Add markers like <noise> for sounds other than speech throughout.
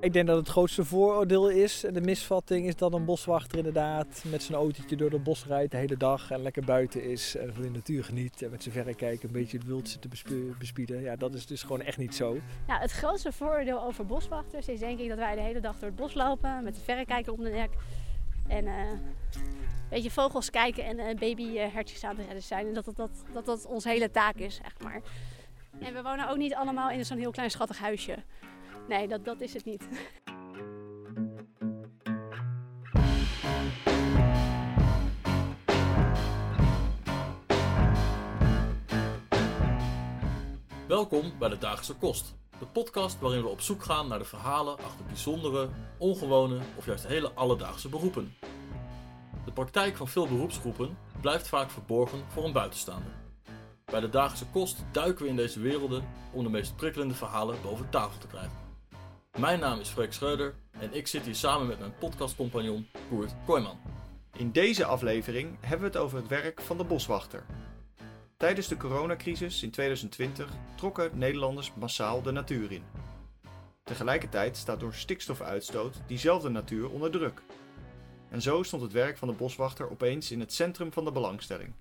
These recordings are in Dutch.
Ik denk dat het grootste vooroordeel is, en de misvatting is dat een boswachter inderdaad met zijn autootje door het bos rijdt de hele dag en lekker buiten is en van de natuur geniet en met zijn verrekijker een beetje het wild te besp- bespieden. Ja, dat is dus gewoon echt niet zo. Ja, het grootste voordeel over boswachters is denk ik dat wij de hele dag door het bos lopen met de verrekijker om de nek. En eh, een beetje vogels kijken en eh, babyhertjes aan het redden zijn. En dat dat, dat, dat dat onze hele taak is, zeg maar. En we wonen ook niet allemaal in zo'n heel klein schattig huisje. Nee, dat, dat is het niet. Welkom bij de Dagelijkse Kost, de podcast waarin we op zoek gaan naar de verhalen achter bijzondere, ongewone of juist hele alledaagse beroepen. De praktijk van veel beroepsgroepen blijft vaak verborgen voor een buitenstaander. Bij de Dagelijkse Kost duiken we in deze werelden om de meest prikkelende verhalen boven tafel te krijgen. Mijn naam is Freek Schreuder en ik zit hier samen met mijn podcastcompagnon Koert Kooijman. In deze aflevering hebben we het over het werk van de boswachter. Tijdens de coronacrisis in 2020 trokken Nederlanders massaal de natuur in. Tegelijkertijd staat door stikstofuitstoot diezelfde natuur onder druk. En zo stond het werk van de boswachter opeens in het centrum van de belangstelling.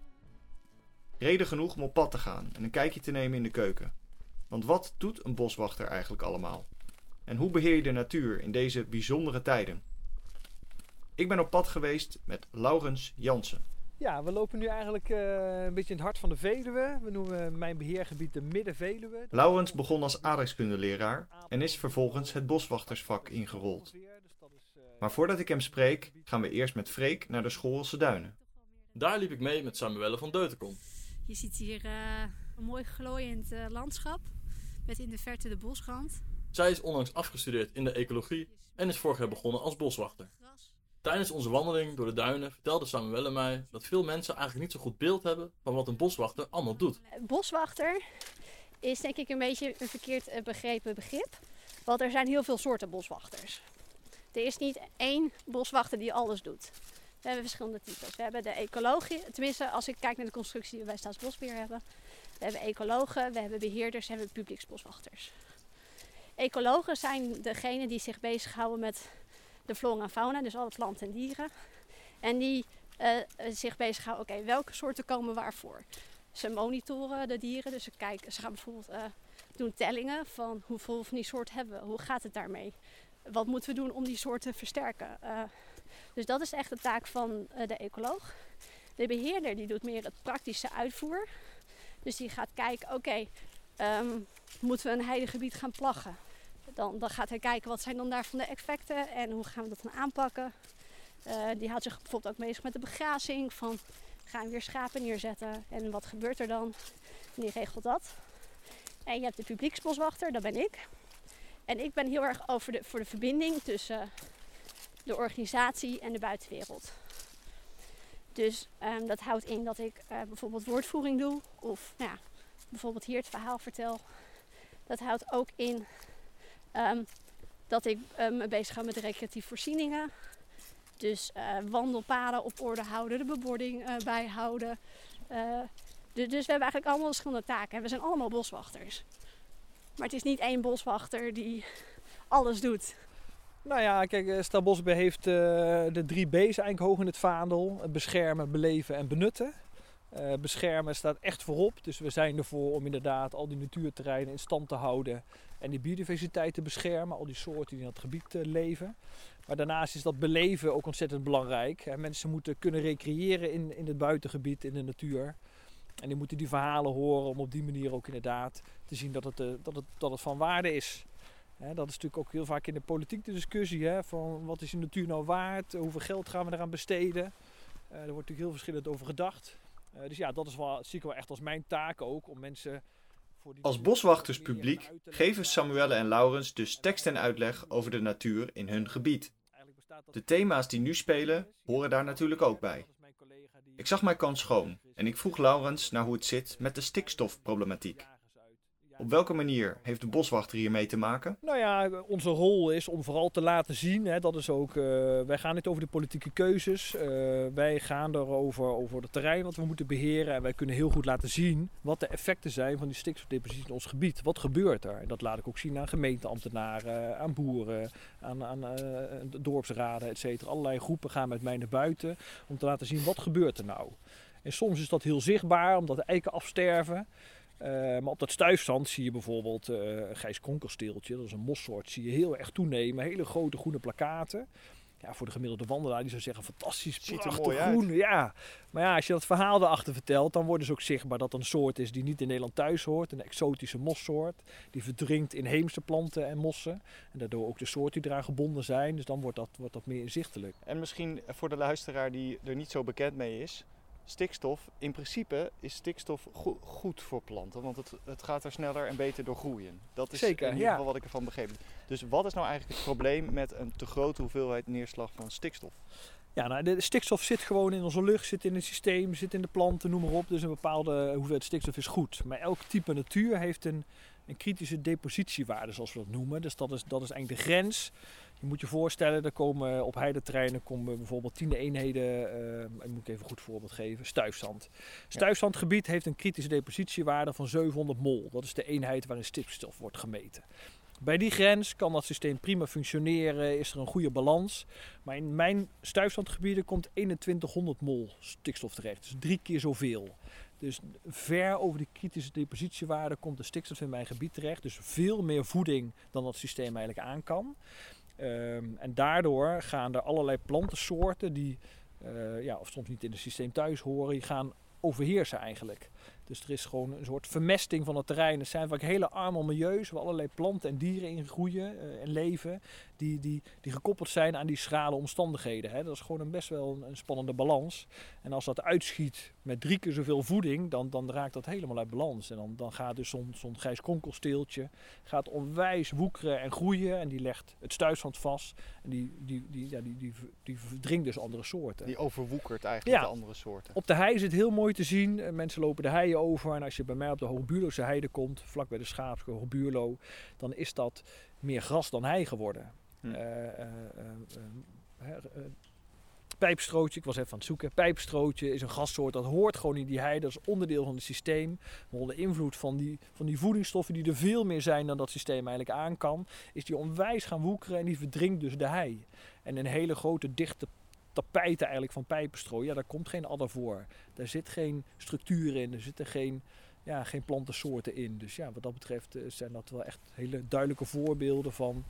Reden genoeg om op pad te gaan en een kijkje te nemen in de keuken. Want wat doet een boswachter eigenlijk allemaal? En hoe beheer je de natuur in deze bijzondere tijden? Ik ben op pad geweest met Laurens Jansen. Ja, we lopen nu eigenlijk eh, een beetje in het hart van de Veluwe. We noemen mijn beheergebied de Midden-Veluwe. Laurens begon als aardrijkskundeleraar en is vervolgens het boswachtersvak ingerold. Maar voordat ik hem spreek, gaan we eerst met Freek naar de Schoolse Duinen. Daar liep ik mee met Samuelle van Deutenkom. Je ziet hier eh, een mooi glooiend eh, landschap met in de verte de bosrand. Zij is onlangs afgestudeerd in de ecologie en is vorig jaar begonnen als boswachter. Tijdens onze wandeling door de duinen vertelde Samuelle mij dat veel mensen eigenlijk niet zo goed beeld hebben van wat een boswachter allemaal doet. Boswachter is denk ik een beetje een verkeerd eh, begrepen begrip. Want er zijn heel veel soorten boswachters. Er is niet één boswachter die alles doet. We hebben verschillende types. We hebben de ecologie, tenminste als ik kijk naar de constructie die we bij Staatsbosbeheer hebben. We hebben ecologen, we hebben beheerders en we hebben publieksboswachters. Ecologen zijn degenen die zich bezighouden met de flora en fauna, dus alle planten en dieren. En die eh, zich bezighouden, oké, welke soorten komen waarvoor? Ze monitoren de dieren, dus ze, kijken, ze gaan bijvoorbeeld eh, doen tellingen van hoeveel van die soort hebben we, hoe gaat het daarmee? Wat moeten we doen om die soort te versterken? Dus dat is echt de taak van de ecoloog. De beheerder die doet meer het praktische uitvoer. Dus die gaat kijken, oké, um, moeten we een heidegebied gaan plaggen? Dan, dan, gaat hij kijken wat zijn dan daarvan de effecten en hoe gaan we dat dan aanpakken. Uh, die houdt zich bijvoorbeeld ook bezig met de begrazing. Van gaan we weer schapen neerzetten en wat gebeurt er dan? Die regelt dat. En je hebt de publieksboswachter, dat ben ik. En ik ben heel erg over de, voor de verbinding tussen de organisatie en de buitenwereld. Dus um, dat houdt in dat ik uh, bijvoorbeeld woordvoering doe of nou ja, bijvoorbeeld hier het verhaal vertel. Dat houdt ook in um, dat ik uh, me bezig ga met recreatieve voorzieningen. Dus uh, wandelpaden op orde houden, de bebording uh, bijhouden. dus we hebben eigenlijk allemaal verschillende taken. En we zijn allemaal boswachters. Maar het is niet één boswachter die alles doet. Nou ja, kijk, Staalbosbeheer heeft de drie B's eigenlijk hoog in het vaandel. Beschermen, beleven en benutten. Uh, beschermen staat echt voorop. Dus we zijn ervoor om inderdaad al die natuurterreinen in stand te houden. En die biodiversiteit te beschermen. Al die soorten die in dat gebied uh, leven. Maar daarnaast is dat beleven ook ontzettend belangrijk. En mensen moeten kunnen recreëren in, in het buitengebied, in de natuur. En die moeten die verhalen horen om op die manier ook inderdaad te zien dat het, uh, dat het, dat het van waarde is. Dat is natuurlijk ook heel vaak in de politiek de discussie. Van wat is de natuur nou waard? Hoeveel geld gaan we eraan besteden? Er wordt natuurlijk heel verschillend over gedacht. Uh, dus ja, dat is wel, zie ik wel echt als mijn taak ook. Om mensen voor die Als boswachterspubliek geven Samuelle en Laurens dus tekst en uitleg over de natuur in hun gebied. De thema's die nu spelen horen daar natuurlijk ook bij. Ik zag mijn kans schoon en ik vroeg Laurens naar hoe het zit met de stikstofproblematiek. Op welke manier heeft de boswachter hiermee te maken? Nou ja, onze rol is om vooral te laten zien, hè, dat is ook, uh, wij gaan niet over de politieke keuzes. Uh, wij gaan erover over het terrein wat we moeten beheren. En wij kunnen heel goed laten zien wat de effecten zijn van die stikstofdepositie in ons gebied. Wat gebeurt er? En dat laat ik ook zien aan gemeenteambtenaren, aan boeren, aan, aan uh, dorpsraden, et cetera. Allerlei groepen gaan met mij naar buiten om te laten zien wat gebeurt er nou. En soms is dat heel zichtbaar, omdat de eiken afsterven. Uh, maar op dat stuifzand zie je bijvoorbeeld uh, een gijs konkelsteeltje, dat is een mossoort, zie je heel erg toenemen. Hele grote groene plakaten. Ja, voor de gemiddelde wandelaar die zou zeggen, fantastisch, prachtig groen. Ja. Maar ja, als je dat verhaal erachter vertelt, dan wordt dus ook zichtbaar dat het een soort is die niet in Nederland thuis hoort. Een exotische mossoort, die verdrinkt inheemse planten en mossen. En daardoor ook de soorten die eraan gebonden zijn. Dus dan wordt dat, wordt dat meer inzichtelijk. En misschien voor de luisteraar die er niet zo bekend mee is, stikstof, in principe is stikstof go goed voor planten, want het, het gaat er sneller en beter door groeien. Dat is Zeker, in ieder ja. geval wat ik ervan begrepen heb. Dus wat is nou eigenlijk het probleem met een te grote hoeveelheid neerslag van stikstof? Ja, nou, de stikstof zit gewoon in onze lucht, zit in het systeem, zit in de planten, noem maar op. Dus een bepaalde hoeveelheid stikstof is goed. Maar elk type natuur heeft een, een kritische depositiewaarde, zoals we dat noemen. Dus dat is, dat is eigenlijk de grens. Je moet je voorstellen, er komen op heideterreinen komen bijvoorbeeld tiende eenheden, uh, ik moet even een goed voorbeeld geven, stuifzand. Stuifzandgebied heeft een kritische depositiewaarde van 700 mol. Dat is de eenheid waarin stikstof wordt gemeten. Bij die grens kan dat systeem prima functioneren, is er een goede balans. Maar in mijn stuifzandgebieden komt 2100 mol stikstof terecht, dus drie keer zoveel. Dus ver over die kritische depositiewaarde komt de stikstof in mijn gebied terecht. Dus veel meer voeding dan dat systeem eigenlijk aan kan. Um, en daardoor gaan er allerlei plantensoorten die, uh, ja, of soms niet in het systeem thuis horen, die gaan overheersen eigenlijk. Dus er is gewoon een soort vermesting van het terrein. Het zijn vaak hele arme milieus waar allerlei planten en dieren in groeien uh, en leven. Die, die, die gekoppeld zijn aan die schrale omstandigheden. Hè. Dat is gewoon een best wel een, een, spannende balans. En als dat uitschiet met drie keer zoveel voeding, dan, dan raakt dat helemaal uit balans. En dan, dan gaat dus zo'n zo'n grijs konkelsteeltje gaat onwijs woekeren en groeien. En die legt het stuifzand vast. En die, die, die, ja, die, die, die verdringt dus andere soorten. Die overwoekert eigenlijk Ja. de andere soorten. Op de hei is het heel mooi te zien. Eh, Mensen lopen de heien over. En als je bij mij op de Hoogbuurlose heide komt, vlak bij de Schaapske Hoogbuurlo, dan is dat meer gras dan hei geworden. Hm. Eh, eh, eh, pijpstrootje, ik was even aan het zoeken. Pijpstrootje is een grassoort dat hoort gewoon in die heide. Dat is onderdeel van het systeem. Maar onder invloed van die, van die voedingsstoffen die er veel meer zijn dan dat systeem eigenlijk aan kan, is die onwijs gaan woekeren en die verdrinkt dus de hei. En een hele grote dichte tapijten eigenlijk van pijpenstro, ja, daar komt geen adder voor. Daar zit geen structuur in, er zitten geen, ja, geen plantensoorten in. Dus ja, wat dat betreft eh, zijn dat wel echt hele duidelijke voorbeelden van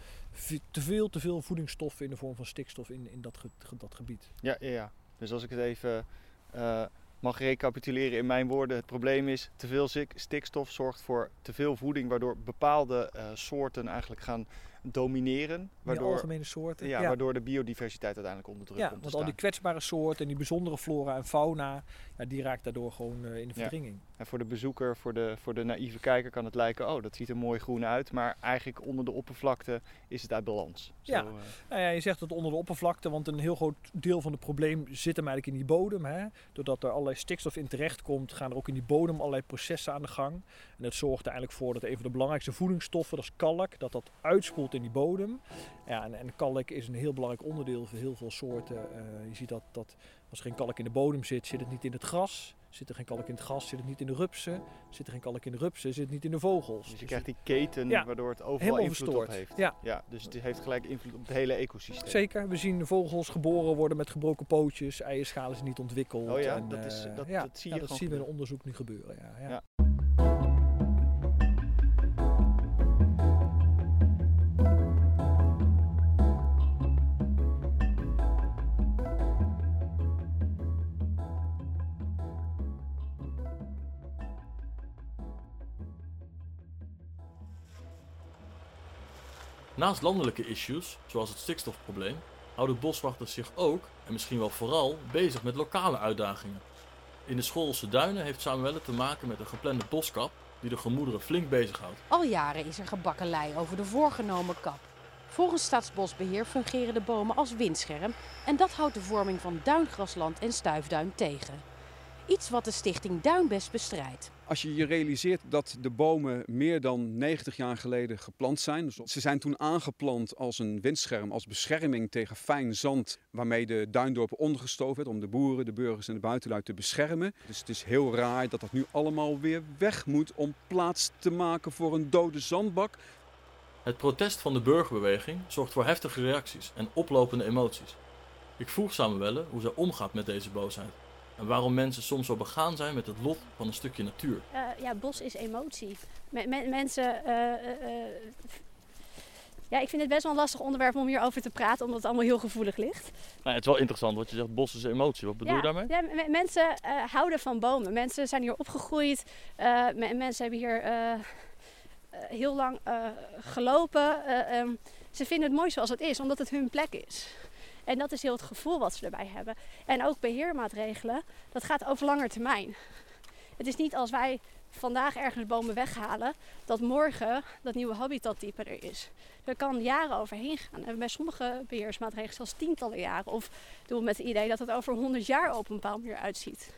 te veel, te veel voedingsstoffen in de vorm van stikstof in, in dat, dat gebied. Ja, ja. Dus als ik het even eh, mag recapituleren in mijn woorden. Het probleem is te veel stik- stikstof zorgt voor te veel voeding. Waardoor bepaalde eh, soorten eigenlijk gaan domineren. Waardoor, algemene soorten. ja, waardoor de biodiversiteit uiteindelijk onder druk Ja, komt te want al die kwetsbare soorten en die bijzondere flora en fauna, ja, die raakt daardoor gewoon eh, in de Ja. verdringing. En voor de bezoeker, voor de, voor de naïeve kijker kan het lijken... oh, dat ziet er mooi groen uit. Maar eigenlijk onder de oppervlakte is het uit balans. Zo, Ja. eh, Nou ja, je zegt het onder de oppervlakte, want een heel groot deel van het probleem zit hem eigenlijk in die bodem. Hè? Doordat er allerlei stikstof in terecht komt, gaan er ook in die bodem allerlei processen aan de gang. En dat zorgt er eigenlijk voor dat een van de belangrijkste voedingsstoffen, dat is kalk, dat dat uitspoelt in die bodem. Ja, en, en kalk is een heel belangrijk onderdeel voor heel veel soorten. Eh, je ziet dat, dat als er geen kalk in de bodem zit, zit het niet in het gras. Zit er geen kalk in het gras, zit het niet in de rupsen. Zit er geen kalk in de rupsen, zit het niet in de vogels. dus je Dus krijgt die keten Ja. waardoor het overal invloed op verstoord. heeft. Ja, Ja, dus het heeft gelijk invloed op het hele ecosysteem. Zeker, we zien vogels geboren worden met gebroken pootjes, eierschalen zijn niet ontwikkeld. Oh ja, en, dat is- eh, dat- ja, dat zie je dat zien we in onderzoek nu gebeuren. Ja. Naast landelijke issues, zoals het stikstofprobleem, houden boswachters zich ook, en misschien wel vooral, bezig met lokale uitdagingen. In de Schoolse Duinen heeft Samuelle te maken met een geplande boskap die de gemoederen flink bezighoudt. Al jaren is er gebakkelei over de voorgenomen kap. Volgens Staatsbosbeheer fungeren de bomen als windscherm en dat houdt de vorming van duingrasland en stuifduin tegen. Iets wat de stichting Duinbest bestrijdt. Als je je realiseert dat de bomen meer dan 90 jaar geleden geplant zijn. Dus ze zijn toen aangeplant als een windscherm, als bescherming tegen fijn zand. Waarmee de duindorpen ondergestoven werd om de boeren, de burgers en de buitenluid te beschermen. Dus het is heel raar dat dat nu allemaal weer weg moet om plaats te maken voor een dode zandbak. Het protest van de burgerbeweging zorgt voor heftige reacties en oplopende emoties. Ik vroeg Samuelle hoe zij omgaat met deze boosheid. En waarom mensen soms zo begaan zijn met het lot van een stukje natuur. Uh, ja, bos is emotie. Me me mensen. Uh, uh, ja, ik vind het best wel een lastig onderwerp om hierover te praten, omdat het allemaal heel gevoelig ligt. Nou, het is wel interessant wat je zegt, bos is emotie. Wat bedoel ja, je daarmee? Ja, mensen houden van bomen. Mensen zijn hier opgegroeid. mensen hebben hier heel lang gelopen. Um, ze vinden het mooi zoals het is, omdat het hun plek is. En dat is heel het gevoel wat ze erbij hebben. En ook beheermaatregelen, dat gaat over langer termijn. Het is niet als wij vandaag ergens bomen weghalen, dat morgen dat nieuwe habitattype er is. Er kan jaren overheen gaan. En bij sommige beheersmaatregelen zelfs tientallen jaren. Of doen we met het idee dat het over 100 jaar op een bepaalde manier uitziet.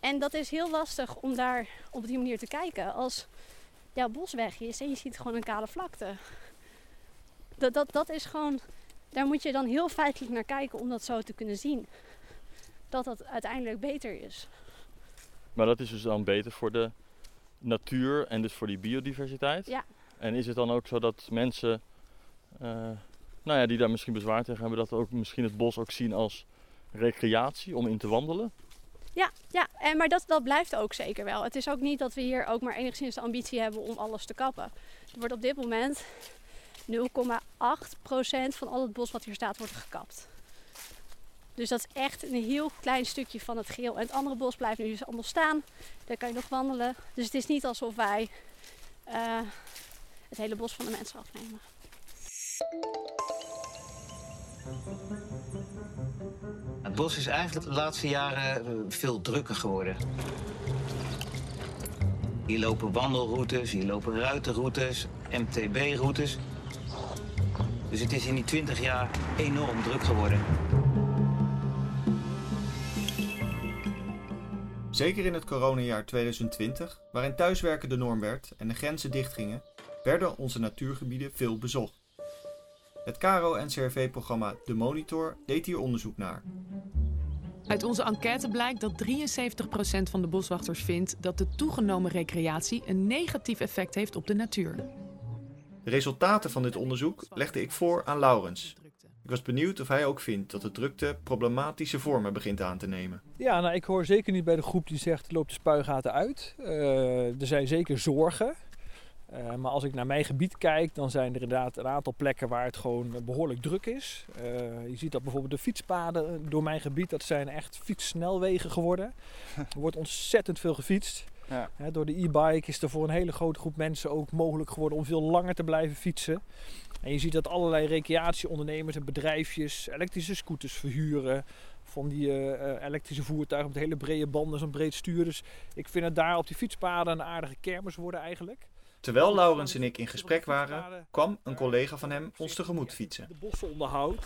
En dat is heel lastig om daar op die manier te kijken. Als jouw bos weg is en je ziet gewoon een kale vlakte. Dat, dat, dat is gewoon daar moet je dan heel feitelijk naar kijken om dat zo te kunnen zien. Dat dat uiteindelijk beter is. Maar dat is dus dan beter voor de natuur en dus voor die biodiversiteit? Ja. En is het dan ook zo dat mensen uh, nou ja, die daar misschien bezwaar tegen hebben, dat ook misschien het bos ook zien als recreatie om in te wandelen? Ja, ja. En, maar dat, dat blijft ook zeker wel. Het is ook niet dat we hier ook maar enigszins de ambitie hebben om alles te kappen. Er wordt op dit moment 0,8% van al het bos wat hier staat wordt gekapt. Dus dat is echt een heel klein stukje van het geel. En het andere bos blijft nu dus allemaal staan. Daar kan je nog wandelen. Dus het is niet alsof wij uh, het hele bos van de mensen afnemen. Het bos is eigenlijk de laatste jaren eh, veel drukker geworden. Hier lopen wandelroutes, hier lopen ruitenroutes, MTB-routes. Dus het is in die 20 jaar enorm druk geworden. Zeker in het coronajaar 2020, waarin thuiswerken de norm werd en de grenzen dichtgingen, werden onze natuurgebieden veel bezocht. Het KRO-NCRV-programma De Monitor deed hier onderzoek naar. Uit onze enquête blijkt dat 73% van de boswachters vindt dat de toegenomen recreatie een negatief effect heeft op de natuur. De resultaten van dit onderzoek legde ik voor aan Laurens. Ik was benieuwd of hij ook vindt dat de drukte problematische vormen begint aan te nemen. Ja, nou, ik hoor zeker niet bij de groep die zegt loopt de spuigaten uit. Uh, er zijn zeker zorgen. Uh, maar als ik naar mijn gebied kijk, dan zijn er inderdaad een aantal plekken waar het gewoon behoorlijk druk is. Uh, je ziet dat bijvoorbeeld de fietspaden door mijn gebied, dat zijn echt fietssnelwegen geworden. Er wordt ontzettend veel gefietst. Ja. door de e-bike is er voor een hele grote groep mensen ook mogelijk geworden om veel langer te blijven fietsen. En je ziet dat allerlei recreatieondernemers en bedrijfjes elektrische scooters verhuren. Van die uh, elektrische voertuigen met hele brede banden, zo'n breed stuur. Dus ik vind het daar op die fietspaden een aardige kermis worden eigenlijk. Terwijl Laurens en ik in gesprek waren, kwam een collega van hem ons tegemoet fietsen. De bosonderhoud.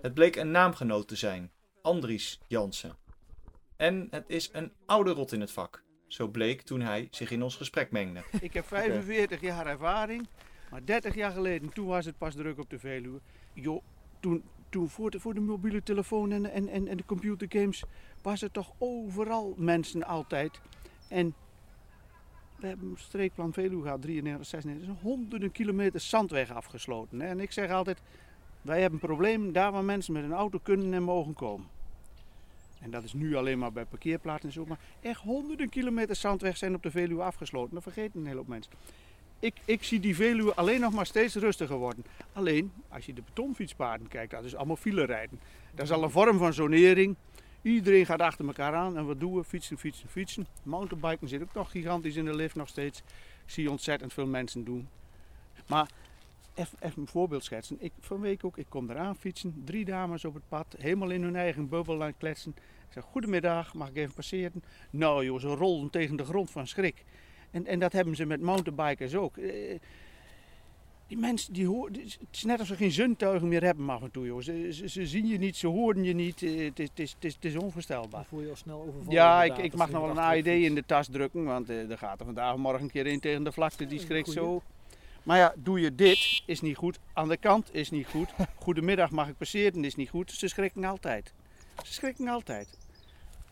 Het bleek een naamgenoot te zijn, Andries Jansen. En het is een oude rot in het vak. Zo bleek toen hij zich in ons gesprek mengde. Ik heb 45 jaar ervaring, maar 30 jaar geleden, toen was het pas druk op de Veluwe. Jo, toen, toen voor, de, voor de mobiele telefoon en, en, en, en de computergames was er toch overal mensen altijd. En we hebben een streekplan Veluwe gehad, 93, 96, dus honderden kilometer zandweg afgesloten. En ik zeg altijd, wij hebben een probleem daar waar mensen met een auto kunnen en mogen komen. En dat is nu alleen maar bij parkeerplaatsen en zo. Maar echt honderden kilometer zandweg zijn op de Veluwe afgesloten. Dat vergeten een hele mensen. Ik, ik zie die Veluwe alleen nog maar steeds rustiger worden. Alleen, als je de betonfietspaden kijkt, dat is allemaal file rijden. Dat is al een vorm van zonering. Iedereen gaat achter elkaar aan. En wat doen we? Fietsen, fietsen, fietsen. Mountainbiken zit ook nog gigantisch in de lift nog steeds. Ik zie ontzettend veel mensen doen. Maar even, even een voorbeeld schetsen. Ik, van week ook, ik kom eraan fietsen. Drie dames op het pad, helemaal in hun eigen bubbel aan kletsen. Zeg, goedemiddag, mag ik even passeren? Nou joh, ze rollen tegen de grond van schrik. En, en dat hebben ze met mountainbikers ook. Eh, Die mensen, die horen, het is net alsof ze geen zintuigen meer hebben af en toe. Joh. Ze, ze, ze zien je niet, ze horen je niet. Eh, Het is, het is, het is, onvoorstelbaar. Dan voel je al snel overvallen. Ja, ik, ik mag nog wel een AED in de tas drukken, want eh, er gaat er vandaag morgen een keer een tegen de vlakte, die schrikt zo. Maar ja, doe je dit, is niet goed. Aan de kant is niet goed. <laughs> Goedemiddag mag ik passeren, is niet goed. Ze schrikken altijd. Ze schrikken altijd.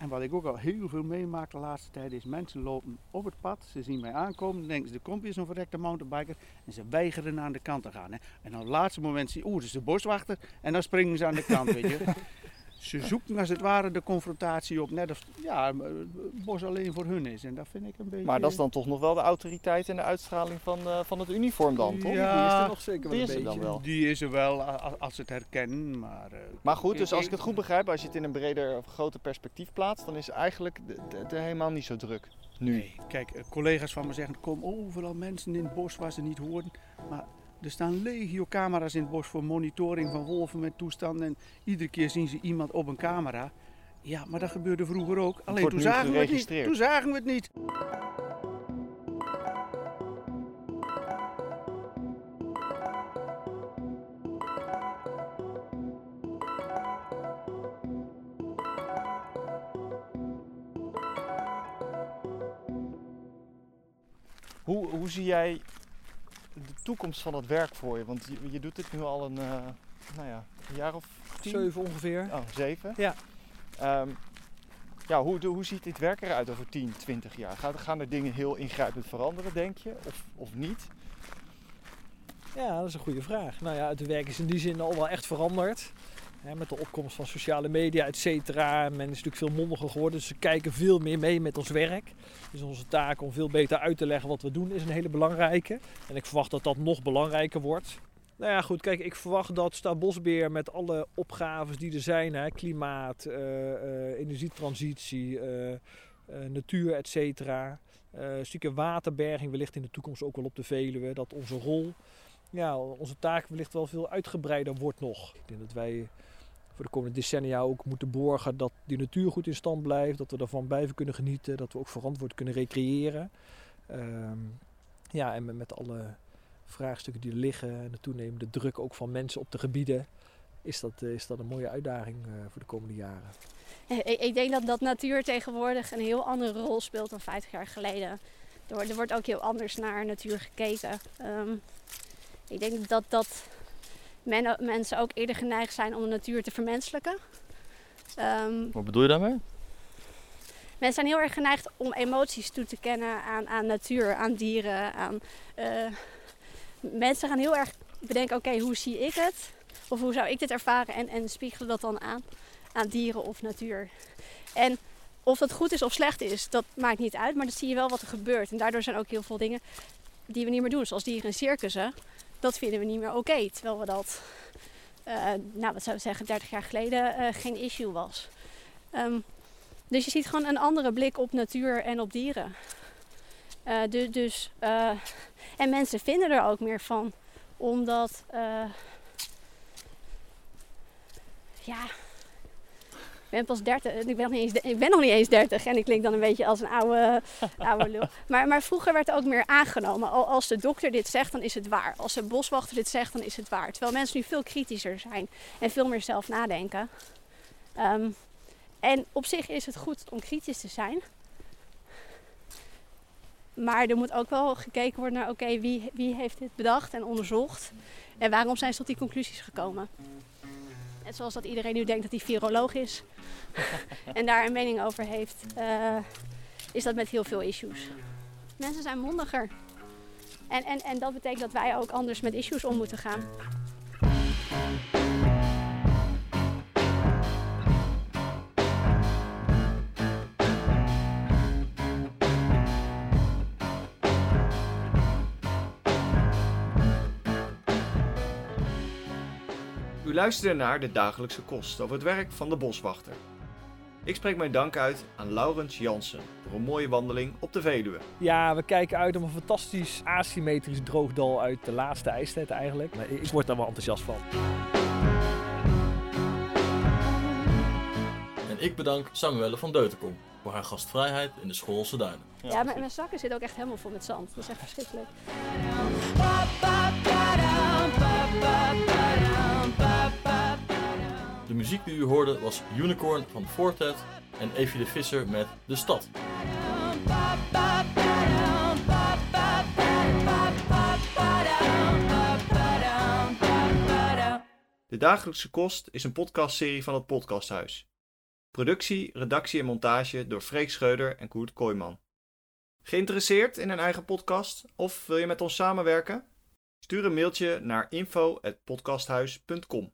En wat ik ook al heel veel meemaak de laatste tijd is mensen lopen op het pad, ze zien mij aankomen, denken ze er komt weer zo'n verrekte mountainbiker en ze weigeren aan de kant te gaan. Hè. En op het laatste moment zien oeh, dat is de boswachter en dan springen ze aan de kant, weet je. <laughs> Ze zoeken als het ware de confrontatie op, net of ja, het bos alleen voor hun is. En dat vind ik een beetje... Maar dat is dan toch nog wel de autoriteit en de uitstraling van, eh, van het uniform dan, toch? Ja, Die is er nog zeker wel die een is er beetje. dan wel. Die is er wel als ze het herkennen, maar... eh, Maar goed, dus als ik het goed begrijp, als je het in een breder of groter perspectief plaatst, dan is eigenlijk de, de, de helemaal niet zo druk. Nu. Nee, kijk, eh, collega's van me zeggen, er komen overal mensen in het bos waar ze niet horen. Maar er staan legio camera's in het bos voor monitoring van wolven met toestanden. En iedere keer zien ze iemand op een camera. Ja, maar dat gebeurde vroeger ook. Alleen toen zagen we het niet. Toen zagen we het niet. Hoe, hoe zie jij de toekomst van het werk voor je? Want je, je doet dit nu al een, eh, nou ja, een jaar of tien? Zeven ongeveer. Oh, zeven? Ja. Ehm, ja, hoe, hoe ziet dit werk eruit over 10, 20 jaar? Gaan, gaan er dingen heel ingrijpend veranderen, denk je? Of, of niet? Ja, dat is een goede vraag. Nou ja, het werk is in die zin al wel echt veranderd. Hè, met de opkomst van sociale media, et cetera. Men is natuurlijk veel mondiger geworden, dus ze kijken veel meer mee met ons werk. Dus onze taak om veel beter uit te leggen wat we doen is een hele belangrijke. En ik verwacht dat dat nog belangrijker wordt. Nou ja, goed, kijk, ik verwacht dat Staatsbosbeheer met alle opgaves die er zijn, hè, klimaat, eh, eh, energietransitie, eh, natuur, et cetera. een stukje waterberging wellicht in de toekomst ook wel op de Veluwe. Dat onze rol, ja, onze taak wellicht wel veel uitgebreider wordt nog. Ik denk dat wij voor de komende decennia ook moeten borgen dat die natuur goed in stand blijft. Dat we daarvan blijven kunnen genieten. Dat we ook verantwoord kunnen recreëren. Ehm, ja, en met- alle vraagstukken die er liggen en de toenemende druk ook van mensen op de gebieden, is dat, eh, is dat een mooie uitdaging eh, voor de komende jaren. Ik, denk dat, dat natuur tegenwoordig een heel andere rol speelt dan 50 jaar geleden. Er wordt, er wordt ook heel anders naar natuur gekeken. Ehm, ik denk dat, dat men, mensen ook eerder geneigd zijn om de natuur te vermenselijken. Ehm, Wat bedoel je daarmee? mensen zijn heel erg geneigd om emoties toe te kennen aan, aan natuur, aan dieren. Aan, eh, mensen gaan heel erg bedenken, oké, hoe zie ik het? Of hoe zou ik dit ervaren? En, en spiegelen dat dan aan aan dieren of natuur. En of dat goed is of slecht is, dat maakt niet uit. Maar dan zie je wel wat er gebeurt. En daardoor zijn ook heel veel dingen die we niet meer doen. Zoals dieren in circussen. Dat vinden we niet meer oké. terwijl we dat, eh, nou wat zou ik zeggen, 30 jaar geleden eh, geen issue was. Ehm, dus je ziet gewoon een andere blik op natuur en op dieren. Eh, du- dus, eh, en mensen vinden er ook meer van. Omdat, ja, ben pas 30, ik ben, nog niet eens, ik ben nog niet eens 30 en ik klink dan een beetje als een oude, <laughs> oude lul. Maar, maar vroeger werd er ook meer aangenomen. Al- Als de dokter dit zegt, dan is het waar. Als de boswachter dit zegt, dan is het waar. Terwijl mensen nu veel kritischer zijn en veel meer zelf nadenken. Ehm, en op zich is het goed om kritisch te zijn. Maar er moet ook wel gekeken worden naar, oké, wie, wie heeft dit bedacht en onderzocht? En waarom zijn ze tot die conclusies gekomen? Net zoals dat iedereen nu denkt dat hij viroloog is <laughs> en daar een mening over heeft, eh, is dat met heel veel issues. Mensen zijn mondiger. En, en, en dat betekent dat wij ook anders met issues om moeten gaan. U luisterde naar de dagelijkse kost over het werk van de boswachter. Ik spreek mijn dank uit aan Laurens Jansen voor een mooie wandeling op de Veluwe. Ja, we kijken uit op een fantastisch asymmetrisch droogdal uit de laatste ijstijd eigenlijk. Maar ik word daar wel enthousiast van. En ik bedank Samuelle van Deutenkom. voor haar gastvrijheid in de Schoolse duinen. Ja, mijn, mijn zakken zitten ook echt helemaal vol met zand. Dat is echt verschrikkelijk. De muziek die u hoorde was Unicorn van Fortet en Evie de Visser met De Stad. De Dagelijkse Kost is een podcastserie van het Podcasthuis. Productie, redactie en montage door Freek Schreuder en Koert Kooijman. Geïnteresseerd in een eigen podcast of wil je met ons samenwerken? Stuur een mailtje naar info.podcasthuis.com.